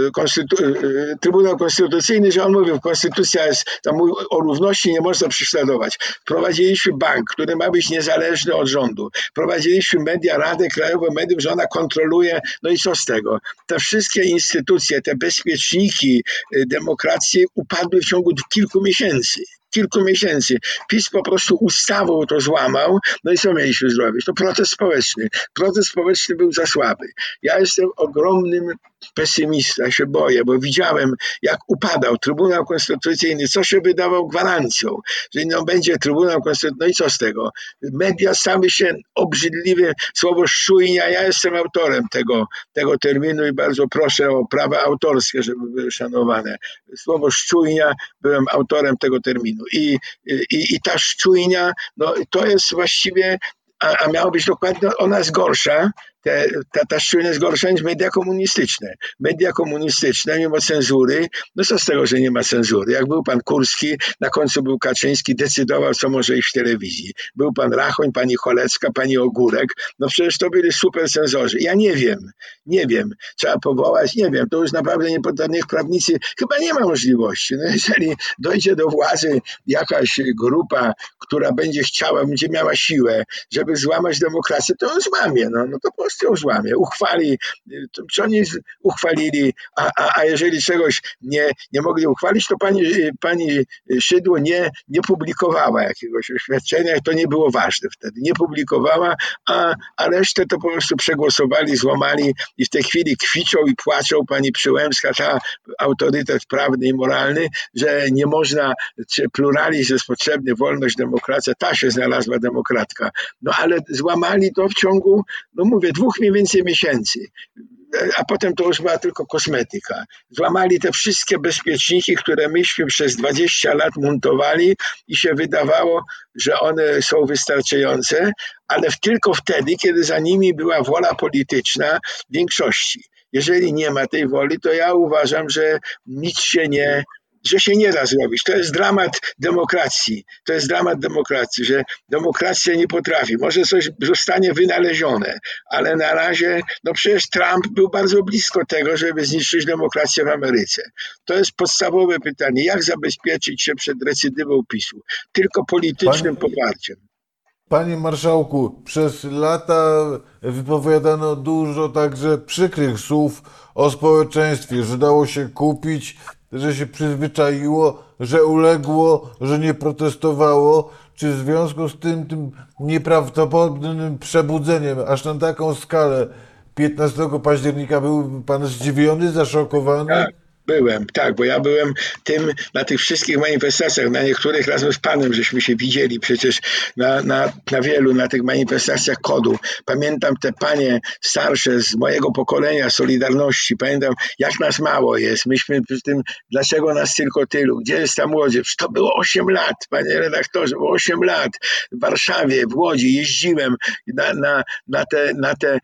e, konstytu, e, Trybunał Konstytucyjny, że on mówił, konstytucja jest, tam mówi o równości, nie można prześladować. Prowadziliśmy bank, który ma być niezależny od rządu. Prowadziliśmy media, Radę Krajową Mediów, że ona kontroluje, no i co z tego? Te wszystkie instytucje, te bezpieczniki e, demokracji upadły w ciągu kilku miesięcy kilku miesięcy. PiS po prostu ustawą to złamał, no i co mieliśmy zrobić? To protest społeczny. Protest społeczny był za słaby. Ja jestem ogromnym pesymistą, ja się boję, bo widziałem, jak upadał Trybunał Konstytucyjny, co się wydawał gwarancją, że no będzie Trybunał Konstytucyjny, no i co z tego? Media same się obrzydliwie, słowo szczujnia, ja jestem autorem tego, tego terminu i bardzo proszę o prawa autorskie, żeby były szanowane. Słowo szczujnia, byłem autorem tego terminu. I, i, i ta szczujnia, no, to jest właściwie a, a miało być dokładnie, ona jest gorsza, te, ta, ta szczujność gorsza niż media komunistyczne. Media komunistyczne, mimo cenzury, no co z tego, że nie ma cenzury? Jak był pan Kurski, na końcu był Kaczyński, decydował, co może iść w telewizji. Był pan Rachoń, pani Cholecka, pani Ogórek, no przecież to byli super cenzorzy. Ja nie wiem, nie wiem, trzeba powołać, nie wiem, to już naprawdę nie niech prawnicy, chyba nie ma możliwości. No jeżeli dojdzie do władzy jakaś grupa, która będzie chciała, będzie miała siłę, żeby złamać demokrację, to on złamie, no, no to po ją złamie, uchwali, czy oni uchwalili, a, a, a jeżeli czegoś nie, nie mogli uchwalić, to pani, pani Szydło nie, nie publikowała jakiegoś oświadczenia to nie było ważne wtedy. Nie publikowała, a, a resztę to po prostu przegłosowali, złamali i w tej chwili kwiczą i płaczą pani Przyłębska, ta autorytet prawny i moralny, że nie można, czy pluralizm jest potrzebny, wolność, demokracja, ta się znalazła demokratka. No ale złamali to w ciągu, no mówię, dwóch mniej więcej miesięcy a potem to już była tylko kosmetyka. Złamali te wszystkie bezpieczniki, które myśmy przez 20 lat montowali i się wydawało, że one są wystarczające, ale tylko wtedy, kiedy za nimi była wola polityczna większości. Jeżeli nie ma tej woli, to ja uważam, że nic się nie, że się nie da zrobić. To jest dramat demokracji. To jest dramat demokracji, że demokracja nie potrafi. Może coś zostanie wynalezione, ale na razie, no przecież Trump był bardzo blisko tego, żeby zniszczyć demokrację w Ameryce. To jest podstawowe pytanie. Jak zabezpieczyć się przed recydywą PiSu? Tylko politycznym Pan- poparciem. Panie marszałku, przez lata wypowiadano dużo także przykrych słów o społeczeństwie, że dało się kupić, że się przyzwyczaiło, że uległo, że nie protestowało. Czy w związku z tym, tym nieprawdopodobnym przebudzeniem, aż na taką skalę 15 października był pan zdziwiony, zaszokowany? Tak, byłem, tak, bo ja byłem tym na tych wszystkich manifestacjach, na niektórych razem z panem żeśmy się widzieli przecież na, na, na wielu, na tych manifestacjach kodu. Pamiętam te panie starsze z mojego pokolenia Solidarności, pamiętam jak nas mało jest, myśmy przy tym, dlaczego nas tylko tylu, gdzie jest ta młodzież? To było 8 lat, panie redaktorze, było 8 lat. W Warszawie, w Łodzi jeździłem na, na, na, te, na te,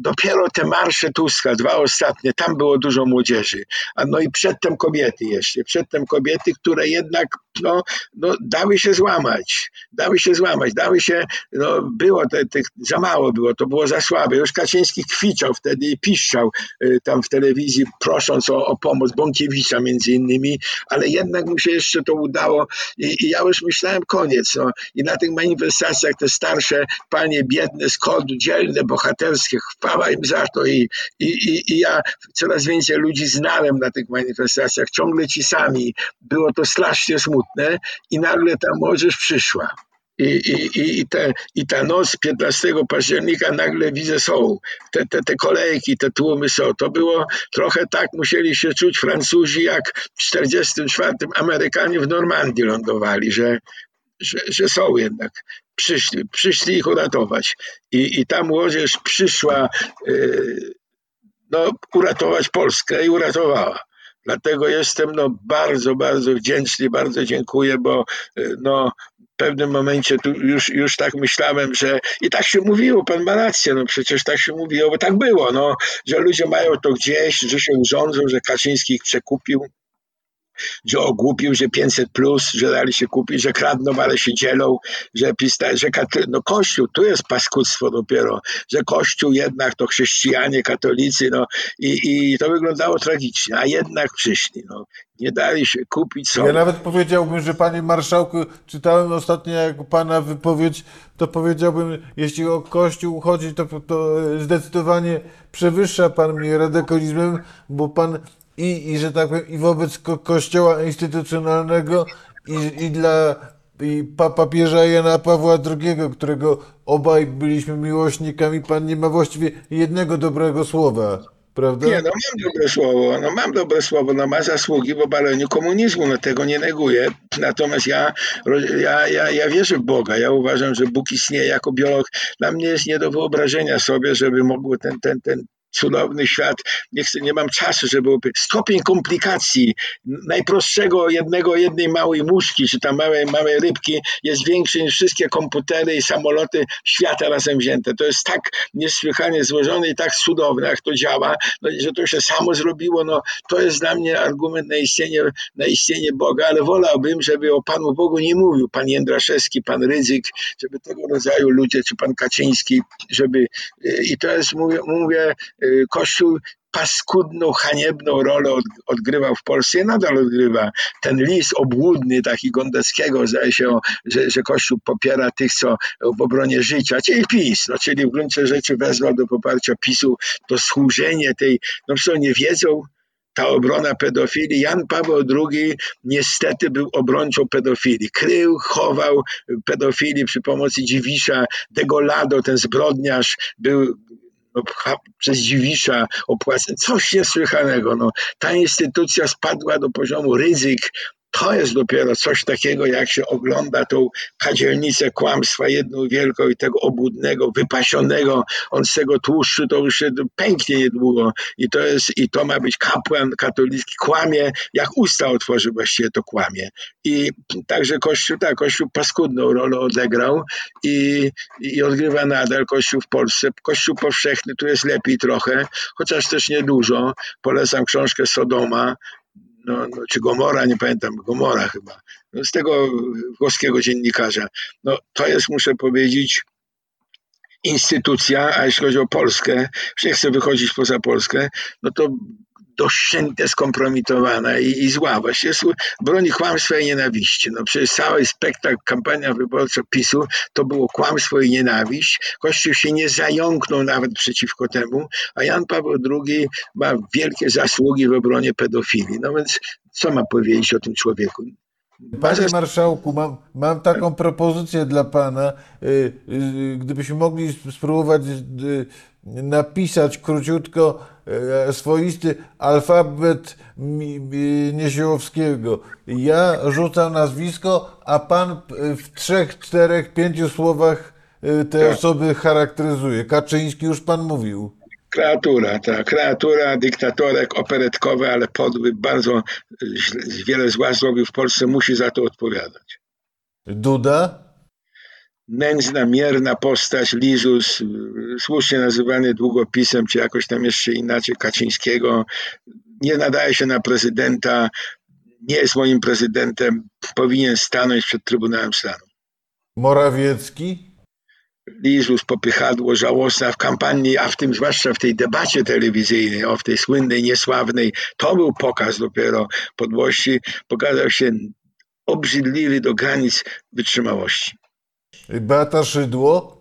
dopiero te marsze Tuska, dwa ostatnie, tam było dużo młodzieży, a no i przedtem kobiety jeszcze, przedtem kobiety, które jednak no, no, dały się złamać, dały się złamać, dały się, no, było te, tych, za mało było, to było za słabe. Już Kaczyński kwiczał wtedy i piszczał y, tam w telewizji, prosząc o, o pomoc Bąkiewicza między innymi, ale jednak mu się jeszcze to udało i, i ja już myślałem koniec. No. I na tych manifestacjach te starsze panie biedne z kodu, dzielne, bohaterskie, chwała im za to i, i, i, i ja coraz więcej ludzi znałem na tych manifestacjach, ciągle ci sami. Było to strasznie smutne i nagle ta młodzież przyszła. I, i, i, i, te, I ta noc 15 października nagle widzę są. Te, te, te kolejki, te tłumy są. To było trochę tak, musieli się czuć Francuzi, jak w 44 Amerykanie w Normandii lądowali, że, że, że są jednak. Przyszli, przyszli ich uratować. I, i ta młodzież przyszła yy, no, uratować Polskę i uratowała. Dlatego jestem no, bardzo, bardzo wdzięczny, bardzo dziękuję, bo y, no, w pewnym momencie tu już, już tak myślałem, że i tak się mówiło, pan ma rację, no przecież tak się mówiło, bo tak było, no, że ludzie mają to gdzieś, że się urządzą, że Kaczyński ich przekupił, że ogłupił, że 500 plus, że dali się kupić, że kradną, ale się dzielą, że, pista, że katy, no Kościół, tu jest paskudztwo dopiero, że Kościół jednak to chrześcijanie, katolicy, no i, i to wyglądało tragicznie, a jednak przyszli, no. Nie dali się kupić, są. Ja nawet powiedziałbym, że panie marszałku, czytałem ostatnio jak pana wypowiedź, to powiedziałbym, jeśli o Kościół chodzi, to, to zdecydowanie przewyższa pan mnie radykalizmem, bo pan i, i że tak powiem, i wobec ko Kościoła instytucjonalnego, i, i dla i pa papieża Jana Pawła II, którego obaj byliśmy miłośnikami, pan nie ma właściwie jednego dobrego słowa. Prawda? Nie, no mam dobre słowo, no mam dobre słowo, no ma zasługi w obaleniu komunizmu, no tego nie neguję. Natomiast ja, ja, ja, ja wierzę w Boga, ja uważam, że Bóg istnieje jako biolog. Dla mnie jest nie do wyobrażenia sobie, żeby mogło ten, ten, ten cudowny świat. Nie, chcę, nie mam czasu, żeby stopień komplikacji najprostszego jednego, jednej małej muszki, czy tam małej, małej rybki jest większy niż wszystkie komputery i samoloty świata razem wzięte. To jest tak niesłychanie złożone i tak cudowne, jak to działa, no, że to się samo zrobiło. No, to jest dla mnie argument na istnienie, na istnienie Boga, ale wolałbym, żeby o Panu Bogu nie mówił pan Jędraszewski, pan Rydzyk, żeby tego rodzaju ludzie, czy pan Kaczyński, żeby i to jest, mówię, mówię Kościół paskudną, haniebną rolę od, odgrywał w Polsce i nadal odgrywa. Ten list obłudny taki Gondeckiego, zdaje się, że, że Kościół popiera tych, co w obronie życia, czyli PiS, no, czyli w gruncie rzeczy wezwał do poparcia PiSu to służenie tej, no co nie wiedzą, ta obrona pedofilii. Jan Paweł II niestety był obrońcą pedofilii. Krył, chował pedofilii przy pomocy Dziwisza. Degolado, ten zbrodniarz, był no, przez Dziwisza opłacę, coś niesłychanego. No, ta instytucja spadła do poziomu ryzyk. To jest dopiero coś takiego, jak się ogląda tą kadzielnicę kłamstwa jedną wielką i tego obłudnego, wypasionego, on z tego tłuszczu to już się pęknie niedługo i to jest, i to ma być kapłan katolicki, kłamie, jak usta otworzy właściwie to kłamie. I także Kościół, tak, Kościół paskudną rolę odegrał i, i odgrywa nadal Kościół w Polsce. Kościół powszechny tu jest lepiej trochę, chociaż też niedużo. Polecam książkę Sodoma, no, no, czy Gomora, nie pamiętam, Gomora chyba, no, z tego włoskiego dziennikarza. No, to jest, muszę powiedzieć, instytucja, a jeśli chodzi o Polskę, już nie chcę wychodzić poza Polskę, no to dościęte skompromitowana i, i zła. Właściwie broni kłamstwa i nienawiści. No przecież cały spektakl, kampania wyborcza PiSu to było kłamstwo i nienawiść. Kościół się nie zająknął nawet przeciwko temu, a Jan Paweł II ma wielkie zasługi w obronie pedofilii. No więc co ma powiedzieć o tym człowieku? Panie marszałku, mam, mam taką propozycję dla pana. Y, y, gdybyśmy mogli spróbować y, napisać króciutko swoisty alfabet Niesiłowskiego. Ja rzucam nazwisko, a pan w trzech, czterech, pięciu słowach te tak. osoby charakteryzuje. Kaczyński już pan mówił. Kreatura, ta kreatura, dyktatorek operetkowy, ale podły, bardzo wiele zła zrobił w Polsce, musi za to odpowiadać. Duda? Nędzna, mierna postać, Lizus, słusznie nazywany długopisem, czy jakoś tam jeszcze inaczej, Kaczyńskiego, nie nadaje się na prezydenta, nie jest moim prezydentem, powinien stanąć przed Trybunałem Stanu. Morawiecki? Lizus, popychadło żałosne, a w kampanii, a w tym zwłaszcza w tej debacie telewizyjnej, o w tej słynnej, niesławnej, to był pokaz dopiero podłości, pokazał się obrzydliwy do granic wytrzymałości. Beata Szydło?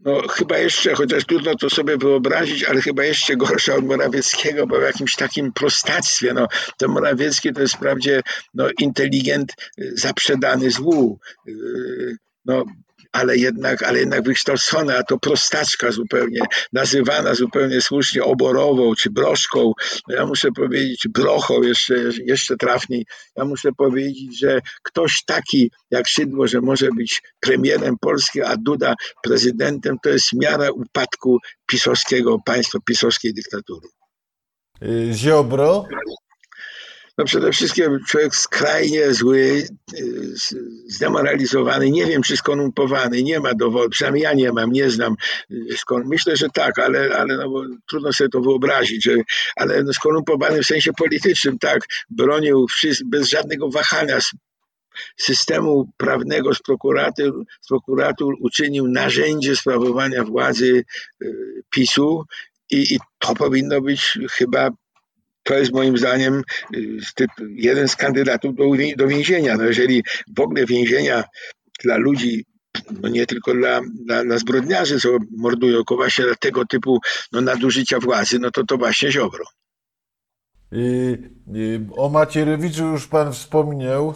No chyba jeszcze, chociaż trudno to sobie wyobrazić, ale chyba jeszcze gorsza od Morawieckiego, bo w jakimś takim prostactwie, no to Morawiecki to jest wprawdzie no, inteligent zaprzedany złu, yy, no ale jednak, ale jednak wykształcona, a to prostaczka zupełnie, nazywana zupełnie słusznie oborową czy broszką. Ja muszę powiedzieć, brochą jeszcze, jeszcze trafniej. Ja muszę powiedzieć, że ktoś taki jak Szydło, że może być premierem Polski, a Duda prezydentem, to jest miara upadku pisowskiego państwa, pisowskiej dyktatury. Y, Ziobro? No przede wszystkim człowiek skrajnie zły, y, zdemoralizowany, nie wiem czy skorumpowany, nie ma dowodu, przynajmniej ja nie mam, nie znam. Y, myślę, że tak, ale, ale no trudno sobie to wyobrazić, że, ale no skorumpowany w sensie politycznym, tak, bronił bez żadnego wahania systemu prawnego z prokuratur, z prokuratur uczynił narzędzie sprawowania władzy y, PiSu i, i to powinno być chyba to jest moim zdaniem y, jeden z kandydatów do, do więzienia. No jeżeli w ogóle więzienia dla ludzi no nie tylko dla, dla, dla zbrodniarzy, co mordują, tylko właśnie dla tego typu no, nadużycia władzy, no to to właśnie Ziobro. I, i o Macierewiczu już pan wspomniał.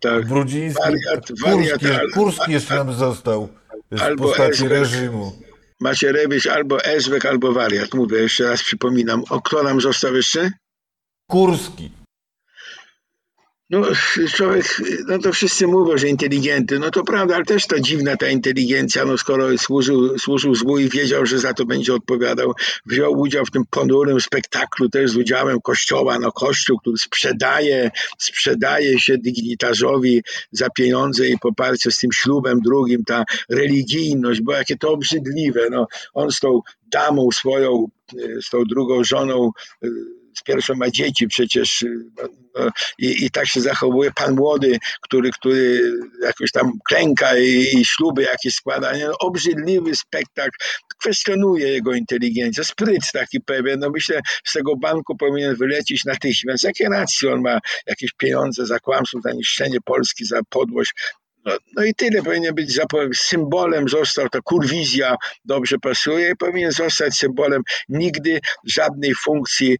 Tak. Brudziński, wariat, wariat, Kurski, Kurski jeszcze nam został z postaci reżimu. Macierewicz albo Ezbek, albo wariat. Mówię, jeszcze raz przypominam. O kto nam został jeszcze? Kurski. No, człowiek, no to wszyscy mówią, że inteligentny, no to prawda, ale też ta dziwna ta inteligencja, no skoro służył, służył złu i wiedział, że za to będzie odpowiadał, wziął udział w tym ponurym spektaklu też z udziałem kościoła, no kościół, który sprzedaje, sprzedaje się dygnitarzowi za pieniądze i poparcie z tym ślubem drugim, ta religijność, bo jakie to obrzydliwe, no on z tą damą swoją, z tą drugą żoną, z pierwszą ma dzieci przecież no, no, i, i tak się zachowuje pan młody, który, który jakoś tam klęka i, i śluby jakieś składa. Nie? No, obrzydliwy spektakl, kwestionuje jego inteligencję, spryt taki pewien. No myślę, z tego banku powinien wylecieć natychmiast. Jakie racje on ma jakieś pieniądze za kłamstwo, za niszczenie Polski, za podłość no, no, i tyle powinien być symbolem, został ta kurwizja, dobrze pasuje, powinien zostać symbolem nigdy żadnej funkcji.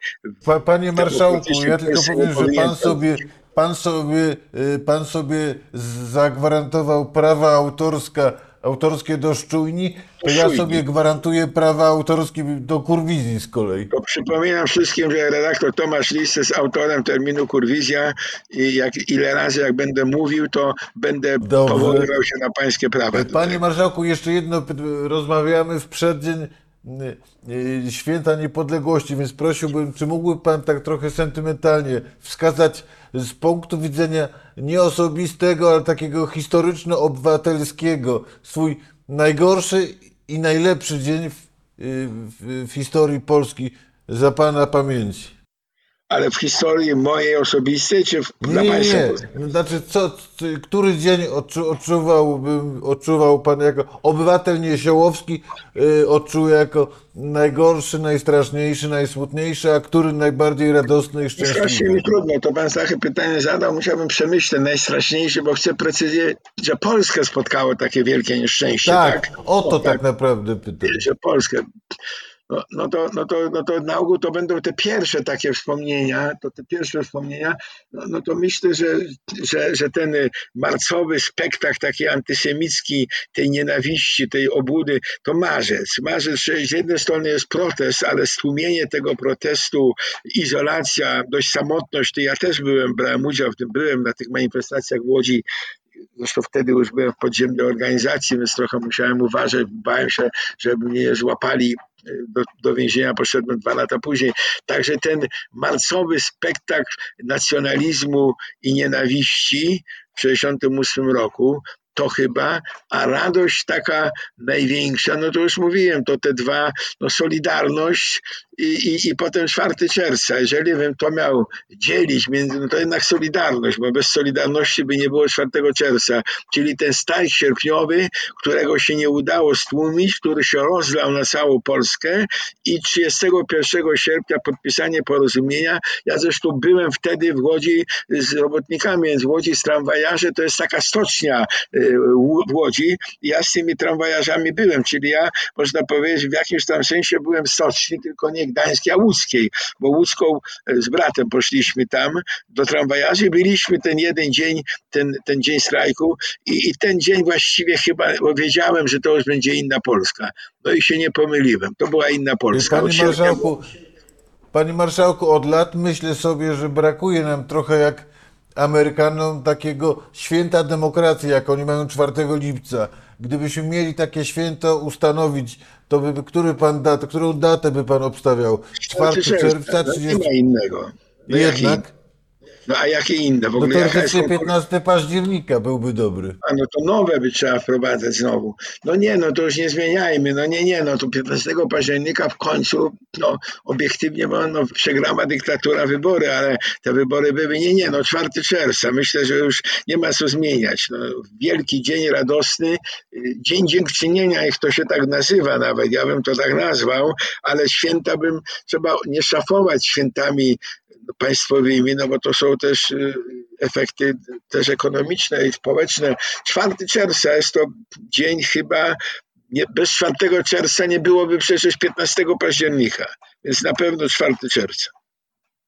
Panie marszałku, ja tylko powiem, że pan sobie, pan sobie, y, pan sobie zagwarantował prawa autorskie autorskie do Szczujni, to ja sobie gwarantuję prawa autorskie do Kurwizji z kolei. To przypominam wszystkim, że redaktor Tomasz Lis jest autorem terminu Kurwizja i jak, ile razy jak będę mówił, to będę Dobrze. powoływał się na pańskie prawa. Panie tutaj. Marszałku, jeszcze jedno, rozmawiamy w przeddzień Święta Niepodległości, więc prosiłbym, czy mógłby Pan tak trochę sentymentalnie wskazać z punktu widzenia nie osobistego, ale takiego historyczno-obywatelskiego swój najgorszy i najlepszy dzień w, w, w historii Polski za Pana pamięci? Ale w historii mojej osobistej, czy w, dla Nie, nie, Państwa? nie. Znaczy, co, który dzień odczu, odczuwałbym, odczuwał pan jako obywatel Niesiołowski, y, odczuł jako najgorszy, najstraszniejszy, najsmutniejszy, a który najbardziej radosny i Strasznie szczęśliwy? mi trudno, to pan takie pytanie zadał, musiałbym przemyśleć najstraszniejsze, bo chcę precyzję, że Polskę spotkało takie wielkie nieszczęście, tak? Tak, o to tak naprawdę pytam. że Polskę. No, no, to, no, to, no to na ogół to będą te pierwsze takie wspomnienia, to te pierwsze wspomnienia, no, no to myślę, że, że, że ten marcowy spektakl taki antysemicki, tej nienawiści, tej obłudy, to marzec. Marzec, z jednej strony jest protest, ale stłumienie tego protestu, izolacja, dość samotność, to ja też byłem, brałem udział w tym, byłem na tych manifestacjach w Łodzi Zresztą wtedy już byłem w podziemnej organizacji, więc trochę musiałem uważać, bałem się, żeby mnie złapali do, do więzienia, poszedłem dwa lata później. Także ten marcowy spektakl nacjonalizmu i nienawiści w 1968 roku to chyba, a radość taka największa, no to już mówiłem, to te dwa, no Solidarność i, i, i potem 4 czerwca. Jeżeli bym to miał dzielić między, no to jednak Solidarność, bo bez Solidarności by nie było 4 czerwca, czyli ten strajk sierpniowy, którego się nie udało stłumić, który się rozlał na całą Polskę i 31 sierpnia podpisanie porozumienia. Ja zresztą byłem wtedy w Łodzi z robotnikami, więc w Łodzi z tramwajarze to jest taka stocznia y, w Łodzi. Ja z tymi tramwajarzami byłem, czyli ja można powiedzieć w jakimś tam sensie byłem stoczni, tylko nie gdańskiej, a łódzkiej, bo łódzką z bratem poszliśmy tam do tramwajarzy, byliśmy ten jeden dzień, ten, ten dzień strajku i, i ten dzień właściwie chyba wiedziałem, że to już będzie inna Polska. No i się nie pomyliłem, to była inna Polska. Panie sierpnia marszałku, panie marszałku, od lat myślę sobie, że brakuje nam trochę jak Amerykanom takiego święta demokracji, jak oni mają 4 lipca. Gdybyśmy mieli takie święto ustanowić, to by, który pan dat, którą datę by pan obstawiał? 4 czerwca, no, nie 30... ma innego. No Jednak? No a jakie inne? W No ogóle jest teoretycznie konkurencja? 15 października byłby dobry. A no to nowe by trzeba wprowadzać znowu. No nie, no to już nie zmieniajmy. No nie, nie, no to 15 października w końcu, no obiektywnie, bo no, przegrała dyktatura wybory, ale te wybory były, nie, nie, no 4 czerwca. Myślę, że już nie ma co zmieniać. No, wielki dzień radosny, dzień dziękczynienia, jak to się tak nazywa nawet, ja bym to tak nazwał, ale święta bym, trzeba nie szafować świętami państwowymi, no bo to są też y, efekty też ekonomiczne i społeczne. 4 czerwca jest to dzień chyba, nie, bez 4 czerwca nie byłoby przecież 15 października, więc na pewno 4 czerwca.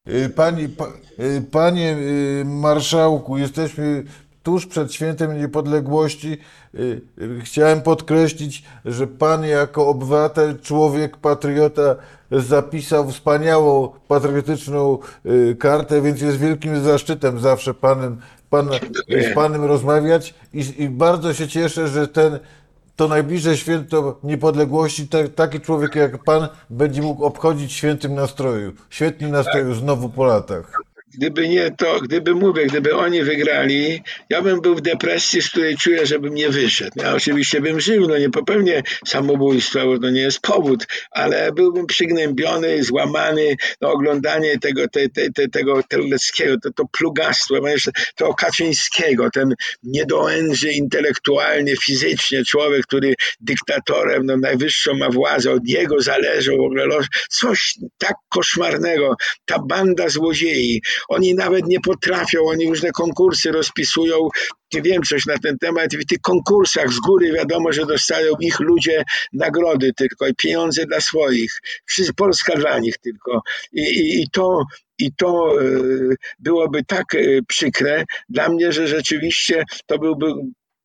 Y, pa, y, panie y, marszałku, jesteśmy tuż przed świętem niepodległości. Y, y, Chciałem podkreślić, że pan jako obywatel, człowiek, patriota zapisał wspaniałą patriotyczną y, kartę, więc jest wielkim zaszczytem zawsze panem, pan, z panem rozmawiać i, i bardzo się cieszę, że ten to najbliższe święto niepodległości ta, taki człowiek jak pan będzie mógł obchodzić świętym nastroju, świetnym nastroju znowu po latach. Gdyby nie to, gdyby mówię, gdyby oni wygrali, ja bym był w depresji, z której czuję, żebym nie wyszedł. Ja oczywiście bym żył, no nie popełnię samobójstwa, bo to nie jest powód, ale byłbym przygnębiony, złamany, no oglądanie tego, te, te, te, tego Terleckiego, to, to plugastwo, to Kaczyńskiego, ten niedołęży intelektualnie, fizycznie człowiek, który dyktatorem, no najwyższą ma władzę, od niego zależą w ogóle los, coś tak koszmarnego, ta banda złodziei, oni nawet nie potrafią, oni różne konkursy rozpisują, wiem coś na ten temat, w tych konkursach z góry wiadomo, że dostają ich ludzie nagrody tylko i pieniądze dla swoich, Polska dla nich tylko. I, i, i to i to e, byłoby tak e, przykre dla mnie, że rzeczywiście to byłby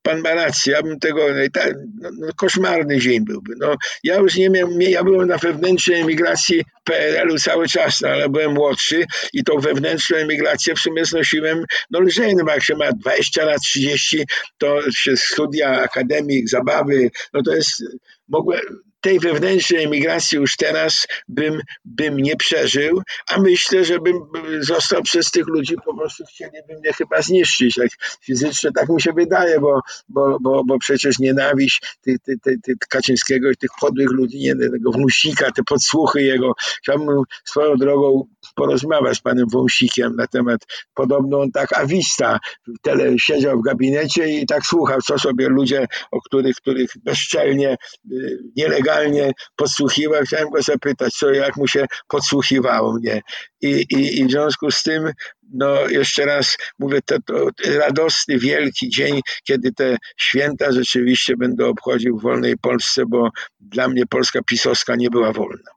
Pan ma rację, ja bym tego, tak, no, no, koszmarny dzień byłby. No, ja już nie miałem, ja byłem na wewnętrznej emigracji PRL-u cały czas, no, ale byłem młodszy i tą wewnętrzną emigrację w sumie znosiłem no lżej, no jak się ma 20 lat, 30, to się studia, akademik, zabawy, no to jest, mogłem, tej wewnętrznej emigracji już teraz bym, bym nie przeżył, a myślę, że bym został przez tych ludzi, po prostu chcieliby mnie chyba zniszczyć, tak fizycznie, tak mi się wydaje, bo, bo, bo, bo przecież nienawiść ty, ty, ty, ty Kaczyńskiego i tych podłych ludzi, nie, tego wnusika, te podsłuchy jego, chciałbym swoją drogą porozmawiać z panem Wąsikiem na temat, podobno on tak awista, tele, siedział w gabinecie i tak słuchał, co sobie ludzie, o których, których bezczelnie, y, nielegalnie podsłuchiwał. Chciałem go zapytać, co, jak mu się podsłuchiwało mnie. I, i, I w związku z tym, no jeszcze raz mówię, to, to radosny, wielki dzień, kiedy te święta rzeczywiście będę obchodził w wolnej Polsce, bo dla mnie Polska pisowska nie była wolna.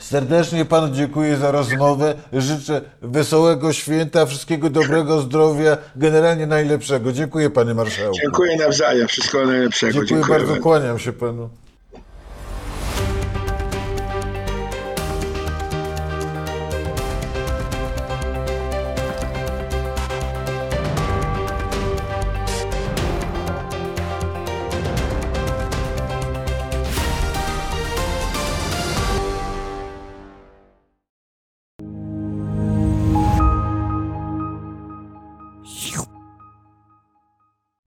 Serdecznie panu dziękuję za rozmowę. Życzę wesołego święta, wszystkiego dobrego, zdrowia, generalnie najlepszego. Dziękuję panie marszałku. Dziękuję nawzajem, wszystkiego najlepszego. Dziękuję Dziękuję bardzo, bardzo. kłaniam się panu.